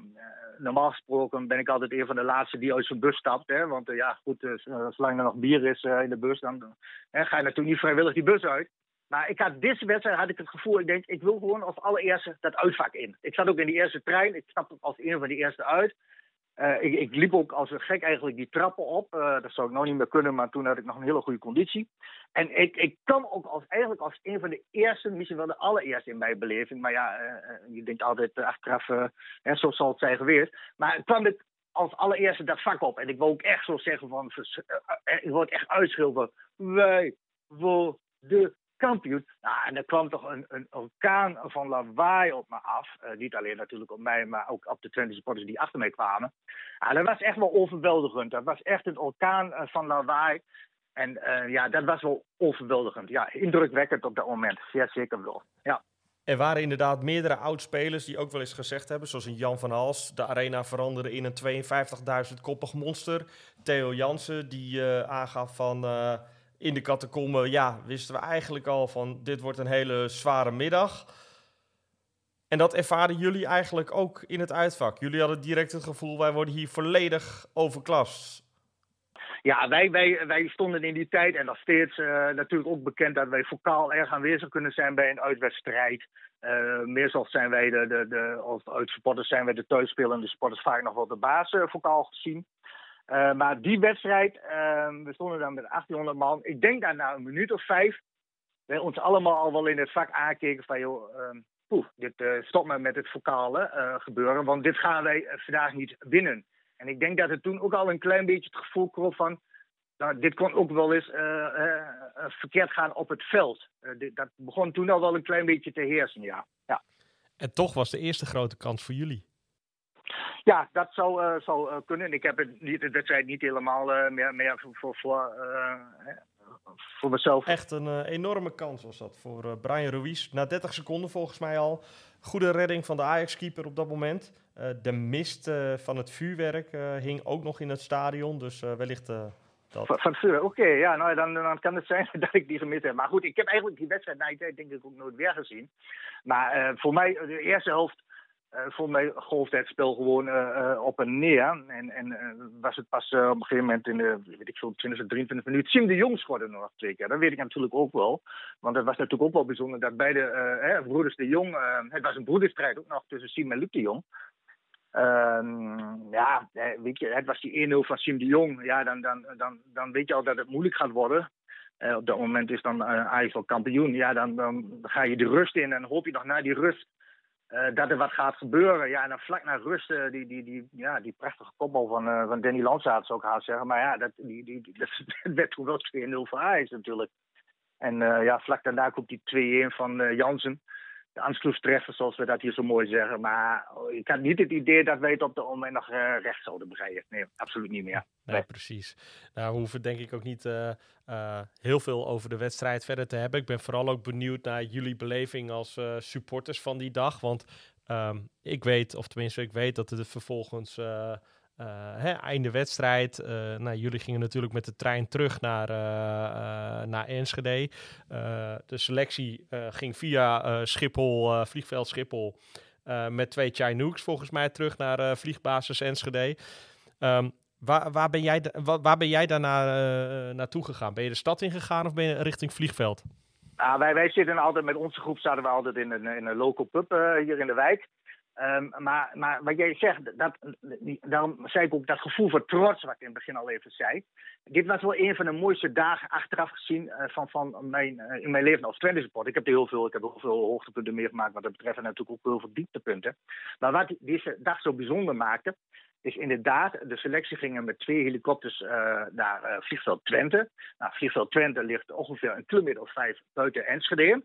normaal gesproken ben ik altijd een van de laatste die uit zijn bus stapt. Hè? Want ja, goed, zolang er nog bier is in de bus, dan ga je natuurlijk niet vrijwillig die bus uit. Maar ik had deze wedstrijd had ik het gevoel, ik denk, ik wil gewoon als allereerste dat uitvak in. Ik zat ook in die eerste trein, ik stapte als een van die eerste uit. Uh, ik, ik, liep ook als een gek eigenlijk die trappen op. Uh, dat zou ik nou niet meer kunnen, maar toen had ik nog een hele goede conditie. En ik, ik kwam ook als, eigenlijk als een van de eerste, misschien wel de allereerste in mijn beleving. Maar ja, uh, je denkt altijd achteraf, hè, zo zal het zijn geweest. Maar kwam ik als allereerste dat vak op. En ik wil ook echt zo zeggen van, ik het echt uitschilderen. Wij de kampioen. Nou, en er kwam toch een, een orkaan van lawaai op me af. Uh, niet alleen natuurlijk op mij, maar ook op de Twente supporters die achter mij kwamen. Ja, dat was echt wel overweldigend. Dat was echt een orkaan uh, van lawaai. En uh, ja, dat was wel overweldigend. Ja, indrukwekkend op dat moment. Ja, zeker wel. Ja. Er waren inderdaad meerdere oudspelers die ook wel eens gezegd hebben, zoals een Jan van Hals, de arena veranderde in een 52.000 koppig monster. Theo Jansen, die aangaf van in de catacomben, ja, wisten we eigenlijk al van dit wordt een hele zware middag. En dat ervaren jullie eigenlijk ook in het uitvak. Jullie hadden direct het gevoel, wij worden hier volledig overklast. Ja, wij, wij, wij stonden in die tijd en nog steeds uh, natuurlijk ook bekend dat wij vocaal erg aanwezig kunnen zijn bij een uitwedstrijd. Uh, meestal zijn wij de, de, de of uit supporters zijn wij de thuisspelende supporters vaak nog wel de baas uh, vocaal gezien. Uh, maar die wedstrijd, uh, we stonden dan met 1800 man. Ik denk dat na een minuut of vijf, wij ons allemaal al wel in het vak aankeken van joh, uh, oeh, dit uh, stop maar met het vocale uh, gebeuren, want dit gaan wij vandaag niet winnen. En ik denk dat het toen ook al een klein beetje het gevoel kroop van, nou, dit kon ook wel eens verkeerd gaan op het veld. Dat begon toen al wel een klein beetje te heersen, ja. ja. En toch was de eerste grote kans voor jullie. Ja, dat zou, zou kunnen. Ik heb het niet, de wedstrijd niet helemaal meer, meer voor, voor, voor voor mezelf. Echt een enorme kans was dat voor Brian Ruiz. Na 30 seconden volgens mij al. Goede redding van de Ajax-keeper op dat moment. De mist van het vuurwerk hing ook nog in het stadion. Dus wellicht dat... Van, van oké. Okay, ja, nou, dan, dan kan het zijn (laughs) dat ik die gemist heb. Maar goed, ik heb eigenlijk die wedstrijd na die tijd denk ik ook nooit weer gezien. Maar voor mij, de eerste helft voor mij golfde het spel gewoon uh, op en neer. En, en was het pas op een gegeven moment in de, weet ik veel, 20, 23 minuten. Sim de Jong scoorde nog twee keer. Dat weet ik natuurlijk ook wel. Want het was natuurlijk ook wel bijzonder dat beide hè, broeders de Jong... het was een broederstrijd ook nog tussen Sim en Luc de Jong. Ehm, ja, weet je, het was die 1-0 van Sim de Jong. Ja, dan, dan, dan, dan weet je al dat het moeilijk gaat worden. op dat moment is dan uh, kampioen. Ja, dan, dan ga je de rust in en hoop je nog na die rust dat er wat gaat gebeuren. Ja, en dan vlak na rust, uh, die, die, die, ja, die prachtige kopbal van, uh, van Danny Landsaat, zou ik haast zeggen. Maar ja, dat, die, die, (laughs) dat werd toen wel 2-0 voor Ajax natuurlijk. En ja, vlak daarna komt die 2-1 van Jansen de aansluitstreffer, zoals we dat hier zo mooi zeggen. Maar ik had niet het idee dat wij het op de moment nog uh, recht zouden bereiden. Nee, absoluut niet meer. Nee, precies. Nou, we hoeven denk ik ook niet uh, uh, heel veel over de wedstrijd verder te hebben. Ik ben vooral ook benieuwd naar jullie beleving als supporters van die dag. Want um, ik weet, of tenminste ik weet dat het vervolgens uh, hè, einde wedstrijd. Uh, nou, jullie gingen natuurlijk met de trein terug naar, uh, naar Enschede. de selectie ging via Schiphol, vliegveld Schiphol, met twee Chinooks volgens mij terug naar vliegbasis Enschede. Um, waar, waar, ben jij, waar ben jij daarna naartoe gegaan? Ben je de stad ingegaan of ben je richting vliegveld? Nou, wij, wij zitten altijd met onze groep zaten we altijd in een, in een local pub hier in de wijk. Um, maar, maar wat jij zegt, dat, daarom zei ik ook dat gevoel van trots, wat ik in het begin al even zei. Dit was wel een van de mooiste dagen achteraf gezien uh, van, van mijn, uh, in mijn leven als Twente support. Ik heb heel veel, ik heb heel veel hoogtepunten meegemaakt wat dat betreft en natuurlijk ook heel veel dieptepunten. Maar wat deze dag zo bijzonder maakte, is inderdaad, de selectie ging met twee helikopters uh, naar vliegveld Twente. Nou, vliegveld Twente ligt ongeveer een kilometer of vijf buiten Enschede.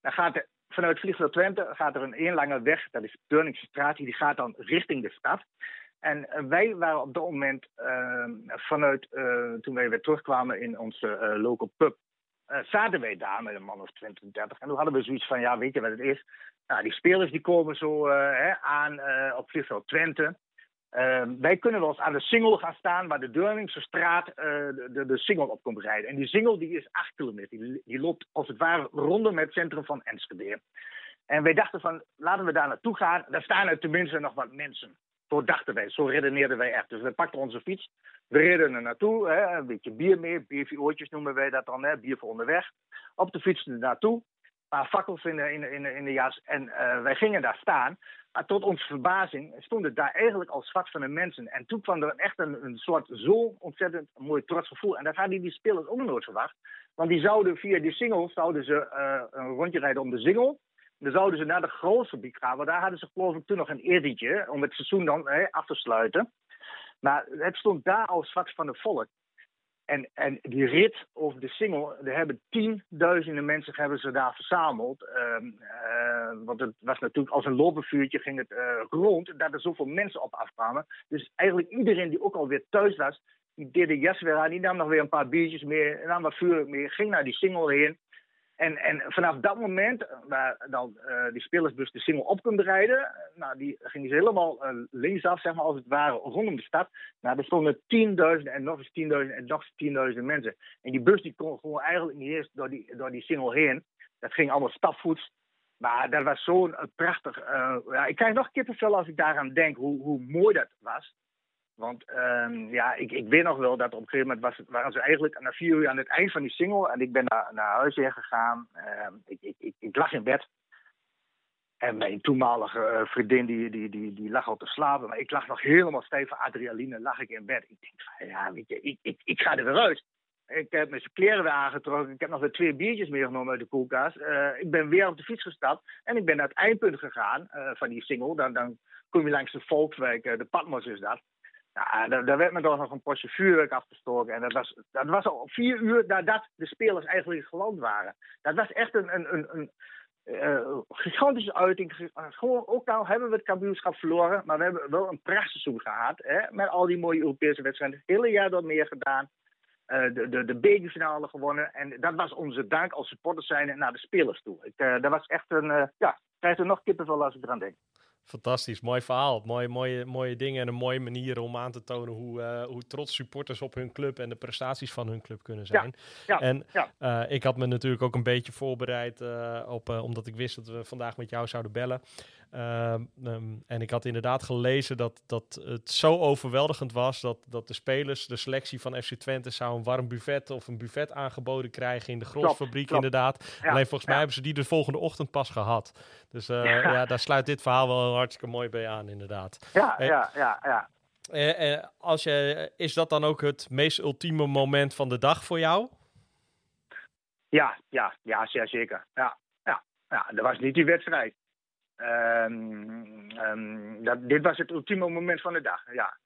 Dan gaat de vanuit Vliegveld Twente gaat er een één lange weg, dat is Turningse die gaat dan richting de stad. En uh, wij waren op dat moment, uh, vanuit uh, toen wij weer terugkwamen in onze local pub, zaten wij daar met een man of 20, 30. En toen hadden we zoiets van, ja, weet je wat het is? Nou, die spelers die komen zo hè, aan op Vliegveld Twente. Uh, wij kunnen wel eens aan de Singel gaan staan, waar de Deurningse straat uh, de, de Singel op komt rijden. En die Singel die is 8 kilometer. Die, die, loopt als het ware rondom het centrum van Enschede. En wij dachten van, laten we daar naartoe gaan. Daar staan er tenminste nog wat mensen. Zo dachten wij, zo redeneerden wij echt. Dus we pakten onze fiets, we reden er naartoe. Hè, een beetje bier mee, biervioortjes noemen wij dat dan, hè, bier voor onderweg. Op de fiets er naartoe. Paar fakkels in de, in de, in de, jas. En uh, wij gingen daar staan. Maar tot onze verbazing stonden daar eigenlijk al zwart van de mensen. En toen kwam er echt een, soort zo ontzettend mooi trots gevoel. En dat hadden die spelers ook nooit verwacht. Want die zouden via die singles zouden ze, uh, een rondje rijden om de single. Dan zouden ze naar de grootfabriek gaan. Want daar hadden ze geloof ik toen nog een edietje om het seizoen dan af te sluiten. Maar het stond daar al zwart van de volk. En, en die rit over de single, er hebben tienduizenden mensen hebben ze daar verzameld. Uh, uh, want het was natuurlijk als een lopenvuurtje ging het uh, rond, dat er zoveel mensen op afkwamen. Dus eigenlijk iedereen die ook alweer thuis was, die deed de jas weer aan, die nam nog weer een paar biertjes mee, nam wat vuur mee, ging naar die single heen. En, en vanaf dat moment, waar dan uh, die spelersbus de single op kunt rijden, nou, die ging ze helemaal linksaf, zeg maar, als het ware, rondom de stad. Nou, er stonden tienduizenden en nog eens tienduizenden en nog eens tienduizenden mensen. En die bus die kon gewoon eigenlijk niet eens door die, door die single heen. Dat ging allemaal stapvoets. Maar dat was zo'n prachtig... Uh, ja, ik krijg nog kippenvel als ik daaraan denk, hoe, hoe mooi dat was. Want um, ja, ik, ik weet nog wel dat op een gegeven moment was, waren ze eigenlijk na vier uur aan het eind van die single. En ik ben naar, naar huis heen gegaan. Um, ik, ik, ik, ik, lag in bed. En mijn toenmalige uh, vriendin die, die, die, die lag al te slapen. Maar ik lag nog helemaal stijf van adrenaline, lag ik in bed. Ik denk ja, weet je, ik, ik, ik ga er weer uit. Ik heb mijn kleren weer aangetrokken. Ik heb nog weer twee biertjes meegenomen uit de koelkast. ik ben weer op de fiets gestapt. En ik ben naar het eindpunt gegaan van die single. Dan, dan kom je langs de Volkswijk, de Patmos is dat. Ja, daar, daar, werd me toch nog een potje vuurwerk afgestoken. En dat was, dat was al vier uur nadat de spelers eigenlijk geland waren. Dat was echt een, een, een, een uh, gigantische uiting. Ook al hebben we het kampioenschap verloren, maar we hebben wel een prachtseizoen gehad. Hè, met al die mooie Europese wedstrijden. Het hele jaar door meer gedaan. Uh, de, de, de bekerfinale gewonnen. En dat was onze dank als supporters zijn naar de spelers toe. Ik, uh, dat was echt een, ja, krijg er nog kippenvel als ik eraan denk. Fantastisch, mooi verhaal. Mooie, mooie, mooie dingen en een mooie manier om aan te tonen hoe, uh, hoe trots supporters op hun club en de prestaties van hun club kunnen zijn. Ja, ja, en ja. Uh, ik had me natuurlijk ook een beetje voorbereid uh, op, omdat ik wist dat we vandaag met jou zouden bellen. Um, en ik had inderdaad gelezen dat, dat het zo overweldigend was dat, dat de spelers, de selectie van FC Twente, zou een warm buffet of een buffet aangeboden krijgen in de grondfabriek inderdaad. Ja, Alleen volgens mij ja. hebben ze die de volgende ochtend pas gehad. Dus uh, ja. ja. daar sluit dit verhaal wel hartstikke mooi bij aan inderdaad. Ja, Eh, ja, ja, ja. eh, eh, als je, is dat dan ook het meest ultieme moment van de dag voor jou? Ja, ja, ja, zeer zeker. Ja, ja, ja, dat was niet die wedstrijd. Um, um, dat, dit was het ultieme moment van de dag. Ja.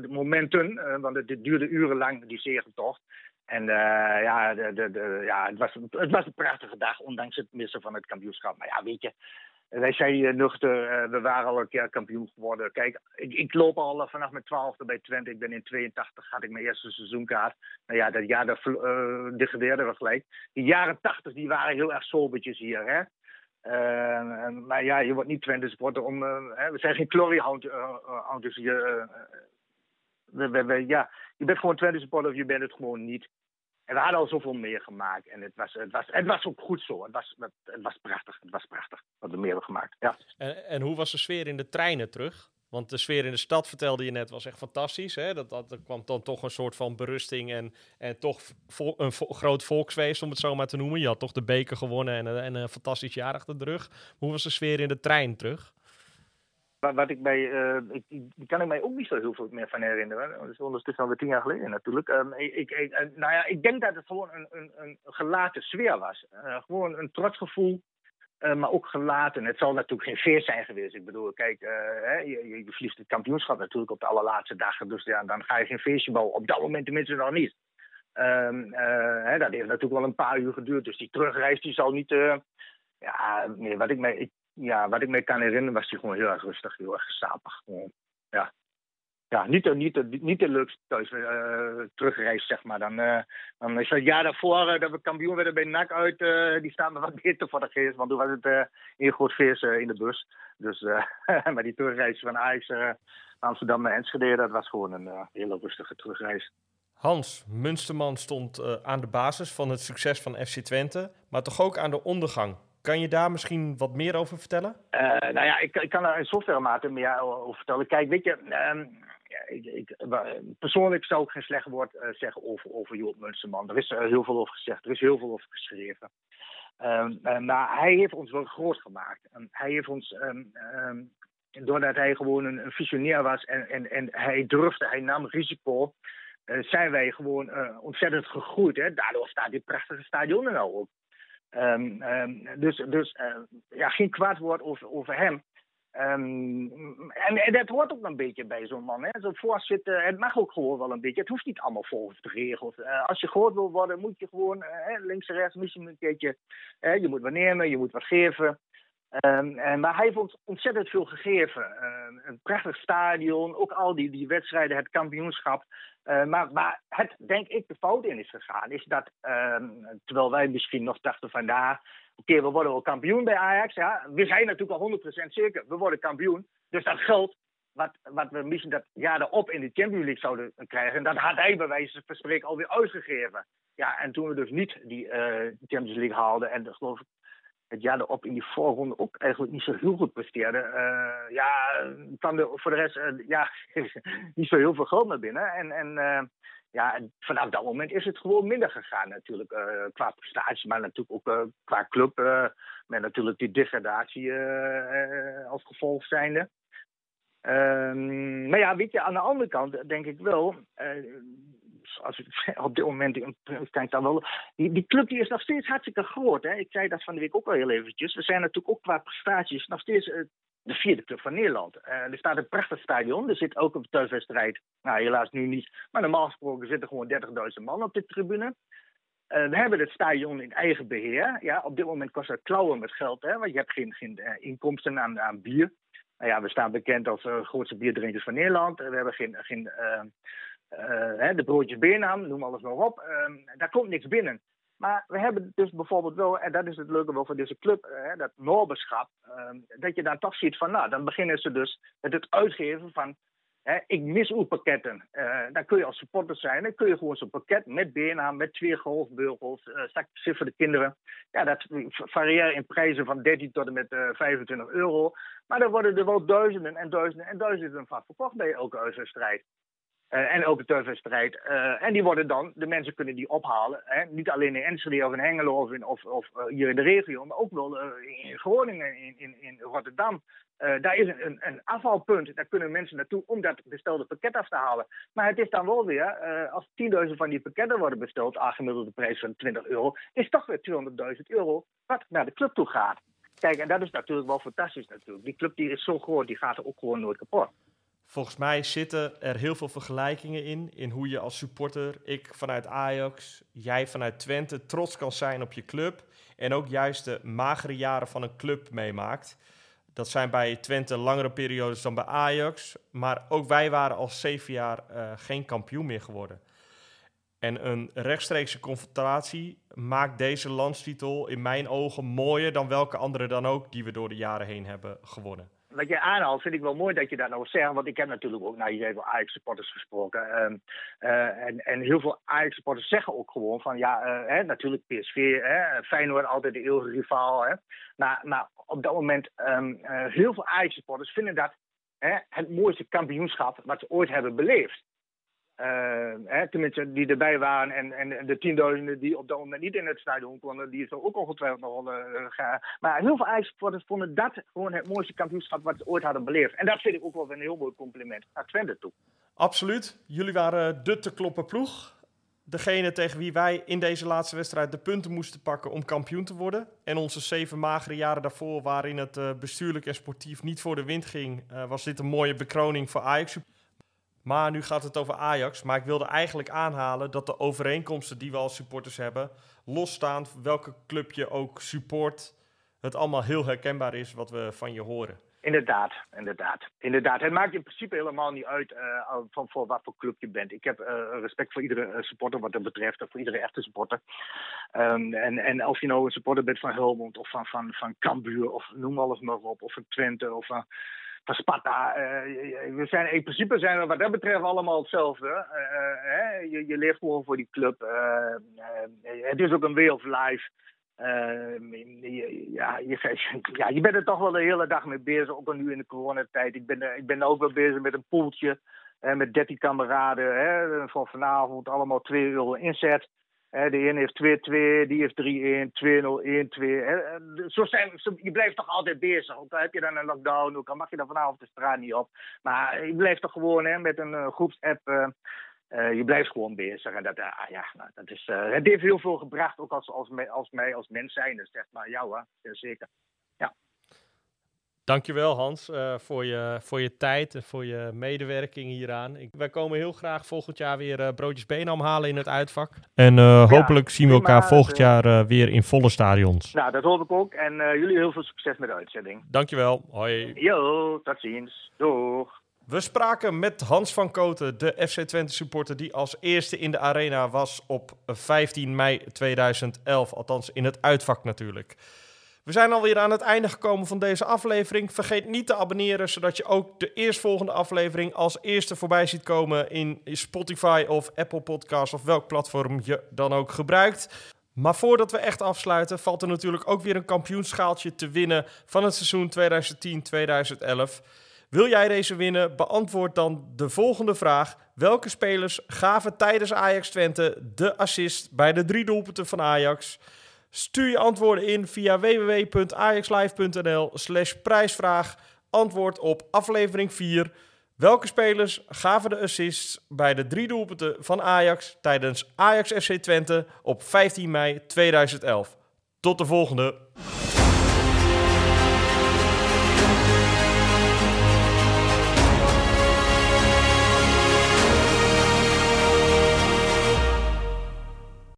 De momenten, uh, want het, duurde urenlang, die zegentocht. En uh, ja, de, de, de, ja het, was, het was een prachtige dag, ondanks het missen van het kampioenschap. Maar ja, weet je, wij zijn nuchter, we waren al een keer kampioen geworden. Kijk, ik, ik loop al vanaf mijn twaalfde bij Twente. Ik ben in 82, had ik mijn eerste seizoenkaart. Nou ja, dat jaar dat uh, we gelijk. Die jaren 80 die waren heel erg sobertjes hier, hè. Uh, maar ja, je wordt niet Twente supporter om. Uh, hè, we zijn geen gloryhouders hier. We, we, we, ja, je bent gewoon Twente supporter of je bent het gewoon niet. En we hadden al zoveel meer gemaakt. En het was, het was, het was ook goed zo. Het was, het, het was prachtig. Het was prachtig wat we meer hebben gemaakt. Ja. En, en hoe was de sfeer in de treinen terug? Want de sfeer in de stad, vertelde je net, was echt fantastisch. Hè? Dat, dat, er kwam dan toch een soort van berusting en, en toch een groot volksfeest, om het zo maar te noemen. Je had toch de beker gewonnen en, en een fantastisch jaar achter de rug. Hoe was de sfeer in de trein terug? Wat ik bij, uh, ik, die kan ik mij ook niet zo heel veel meer van herinneren. Dat is ondertussen alweer tien jaar geleden natuurlijk. Um, ik, ik, nou ja, ik denk dat het gewoon een, een, een gelaten sfeer was. Gewoon een trotsgevoel. Uh, maar ook gelaten. Het zal natuurlijk geen feest zijn geweest. Ik bedoel, kijk, uh, hè, je, je het kampioenschap natuurlijk op de allerlaatste dagen. Dus ja, dan ga je geen feestje bouwen. Op dat moment tenminste nog niet. Um, uh, hè, dat heeft natuurlijk wel een paar uur geduurd. Dus die terugreis die zal niet... ja, wat ik, mij, ik, ja, wat ik me kan herinneren was die gewoon heel erg rustig. Heel erg sapig. Ja. Ja, niet de, niet de, niet de leukste thuis uh, terugreis, zeg maar. Dan, uh, dan is het jaar daarvoor uh, dat we kampioen werden bij NAC uit. die staan me wat beter voor de geest. Want toen was het een groot feest in de bus. Dus, (laughs) maar die terugreis van Ajax Amsterdam naar Enschede, dat was gewoon een hele rustige terugreis. Hans Munsterman stond aan de basis van het succes van FC Twente. Maar toch ook aan de ondergang. Kan je daar misschien wat meer over vertellen? nou ja, ik, ik kan er in zoverre mate meer over vertellen. Kijk, weet je... Um, ik, persoonlijk zou ik geen slecht woord uh, zeggen over, over Joop Munsterman. Er is er heel veel over gezegd, er is heel veel over geschreven. Um, uh, maar hij heeft ons wel groot gemaakt. Hij heeft ons, um, doordat hij gewoon een, visionair was en, en, en hij durfde, hij nam risico, zijn wij gewoon ontzettend gegroeid. Hè? Daardoor staat dit prachtige stadion er nou op. dus dus ja, geen kwaad woord over, over hem. Um, en, dat hoort ook een beetje bij zo'n man. Zo'n voorzitter, het mag ook gewoon wel een beetje. Het hoeft niet allemaal volgens de regels. Uh, als je gehoord wil worden, moet je gewoon uh, links en rechts misschien een keertje. Uh, je moet wat nemen, je moet wat geven. Um, en, maar hij heeft ontzettend veel gegeven. een prachtig stadion, ook al die, die wedstrijden, het kampioenschap. maar waar het, denk ik, de fout in is gegaan, is dat terwijl wij misschien nog dachten van daar. Oké, we worden wel kampioen bij Ajax. Ja. We zijn natuurlijk al 100% zeker. We worden kampioen. Dus dat geld wat, wat we misschien dat jaar erop in de Champions League zouden krijgen. Dat had hij bij wijze van spreken alweer uitgegeven. Ja, en toen we dus niet die uh, Champions League haalden. En geloof ik het jaar erop in die voorronde ook eigenlijk niet zo heel goed presteerden. Uh, ja, kwam voor de rest uh, ja, (laughs) niet zo heel veel geld naar binnen. En, en ja, vanaf dat moment is het gewoon minder gegaan natuurlijk. Qua prestatie, maar natuurlijk ook qua club. Met natuurlijk die degradatie als gevolg zijnde. Um, maar ja, weet je, aan de andere kant denk ik wel... als, (laughs) op dit moment kijk dan wel. Die, club die is nog steeds hartstikke groot. Hè? Ik zei dat van de week ook al heel eventjes. We zijn natuurlijk ook qua prestaties nog steeds uh, de vierde club van Nederland. Uh, er staat een prachtig stadion. Er zit ook een thuiswedstrijd. Nou, helaas nu niet. Maar normaal gesproken zitten gewoon 30.000 man op de tribune. Uh, we hebben het stadion in eigen beheer. Ja, op dit moment kost het klauwen met geld, hè, want je hebt geen, geen inkomsten aan, aan bier. Nou ja, we staan bekend als uh, grootste bierdrinkers van Nederland. we hebben geen, geen de broodjes Beenham, noem alles maar op. Ehm, daar komt niks binnen. Maar we hebben dus bijvoorbeeld wel, en dat is het leuke wel voor deze club, dat Norberschap, ehm, dat je dan toch ziet van, nou, dan beginnen ze dus met het uitgeven van ik mis uw pakketten. Uh, dan kun je als supporter zijn. Dan kun je gewoon zo'n pakket met BNA, met twee golfbeugels, uh, voor de kinderen. Ja, dat varieert in prijzen van 13 tot en met uh, eh, 25 euro. Maar dan worden er wel duizenden en duizenden en duizenden van verkocht bij elke uitwedstrijd. Uh, en ook de thuiswedstrijd. Uh, en die worden dan, de mensen kunnen die ophalen. Hè? Niet alleen in Enschede of in Hengelo of, in, of, of uh, hier in de regio, maar ook wel in Groningen, in, in, in Rotterdam. daar is een, een, afvalpunt. Daar kunnen mensen naartoe om dat bestelde pakket af te halen. Maar het is dan wel weer, als 10.000 van die pakketten worden besteld, aangemiddelde prijs van 20 euro, is toch weer 200.000 euro wat naar de club toe gaat. Kijk, en dat is natuurlijk wel fantastisch natuurlijk. Die club die is zo groot, die gaat er ook gewoon nooit kapot. Volgens mij zitten er heel veel vergelijkingen in. In hoe je als supporter, ik vanuit Ajax, jij vanuit Twente, trots kan zijn op je club. En ook juist de magere jaren van een club meemaakt. Dat zijn bij Twente langere periodes dan bij Ajax. Maar ook wij waren al zeven jaar uh, geen kampioen meer geworden. En een rechtstreekse confrontatie maakt deze landstitel in mijn ogen mooier dan welke andere dan ook die we door de jaren heen hebben gewonnen wat je aanhaalt, vind ik wel mooi dat je dat nou zegt. Want ik heb natuurlijk ook naar je Ajax-supporters gesproken. Um, uh, en, en heel veel Ajax-supporters zeggen ook gewoon van... Ja, uh, hè, natuurlijk PSV, hè, Feyenoord altijd de eeuwige rivaal. Hè. Maar, maar op dat moment, um, uh, heel veel Ajax-supporters vinden dat hè, het mooiste kampioenschap... wat ze ooit hebben beleefd. Uh, hè, tenminste, die erbij waren en, en de tienduizenden die op dat moment niet in het stadion konden, die is ook ongetwijfeld nog wel uh, gaan. Maar heel veel IJssporters vonden dat gewoon het mooiste kampioenschap wat ze ooit hadden beleefd. En dat vind ik ook wel een heel mooi compliment naar Twente toe. Absoluut. Jullie waren de te kloppen ploeg. Degene tegen wie wij in deze laatste wedstrijd de punten moesten pakken om kampioen te worden. En onze zeven magere jaren daarvoor, waarin het uh, bestuurlijk en sportief niet voor de wind ging, was dit een mooie bekroning voor Ajax. Maar nu gaat het over Ajax. Maar ik wilde eigenlijk aanhalen dat de overeenkomsten die we als supporters hebben, losstaan welke club je ook support, het allemaal heel herkenbaar is wat we van je horen. Inderdaad, inderdaad. inderdaad. Het maakt in principe helemaal niet uit uh, van voor wat voor club je bent. Ik heb uh, respect voor iedere supporter wat dat betreft, voor iedere echte supporter. Um, en, en of je nou een supporter bent van Helmond of van, van, van Cambuur of noem alles maar op, of van Twente of van van Sparta. Uh, we zijn, in principe zijn we wat dat betreft allemaal hetzelfde. Uh, hè? Je, je leeft gewoon voor die club. Uh, het is ook een way of life. ja, je, (laughs) ja, je bent er toch wel de hele dag mee bezig, ook al nu in de coronatijd. Ik ben, ik ben ook wel bezig met een poeltje met 13 kameraden. Hè, van vanavond allemaal 2 euro inzet de ene heeft 2-2, die heeft 3-1, 2-0, 1-2. Zo zijn, je blijft toch altijd bezig. Ook al heb je dan een lockdown, ook al mag je dan vanavond de straat niet op. Maar je blijft toch gewoon hè, met een uh, groepsapp. Uh, je blijft gewoon bezig. En dat, uh, ja, nou, dat is, het heeft heel veel gebracht, ook als, als, als mij als mens zijn. Zeg maar, jou, hè, zeker. Dankjewel Hans uh, voor, je, voor je tijd en voor je medewerking hieraan. Ik, wij komen heel graag volgend jaar weer uh, broodjes Benam halen in het uitvak. En uh, hopelijk zien we elkaar volgend jaar weer in volle stadions. Nou, dat hoop ik ook. En jullie heel veel succes met de uitzending. Dankjewel. Hoi. Jo, tot ziens. Doeg. We spraken met Hans van Koten, de FC Twente supporter die als eerste in de arena was op 15 mei 2011. Althans in het uitvak natuurlijk. We zijn alweer aan het einde gekomen van deze aflevering. Vergeet niet te abonneren, zodat je ook de eerstvolgende aflevering als eerste voorbij ziet komen in Spotify of Apple Podcasts of welk platform je dan ook gebruikt. Maar voordat we echt afsluiten, valt er natuurlijk ook weer een kampioenschaaltje te winnen van het seizoen 2010-2011. Wil jij deze winnen? Beantwoord dan de volgende vraag. Welke spelers gaven tijdens Ajax Twente de assist bij de drie doelpunten van Ajax? Stuur je antwoorden in via www.ajaxlive.nl slash prijsvraag. Antwoord op aflevering 4. Welke spelers gaven de assists bij de drie doelpunten van Ajax tijdens Ajax FC Twente op 15 mei 2011? Tot de volgende.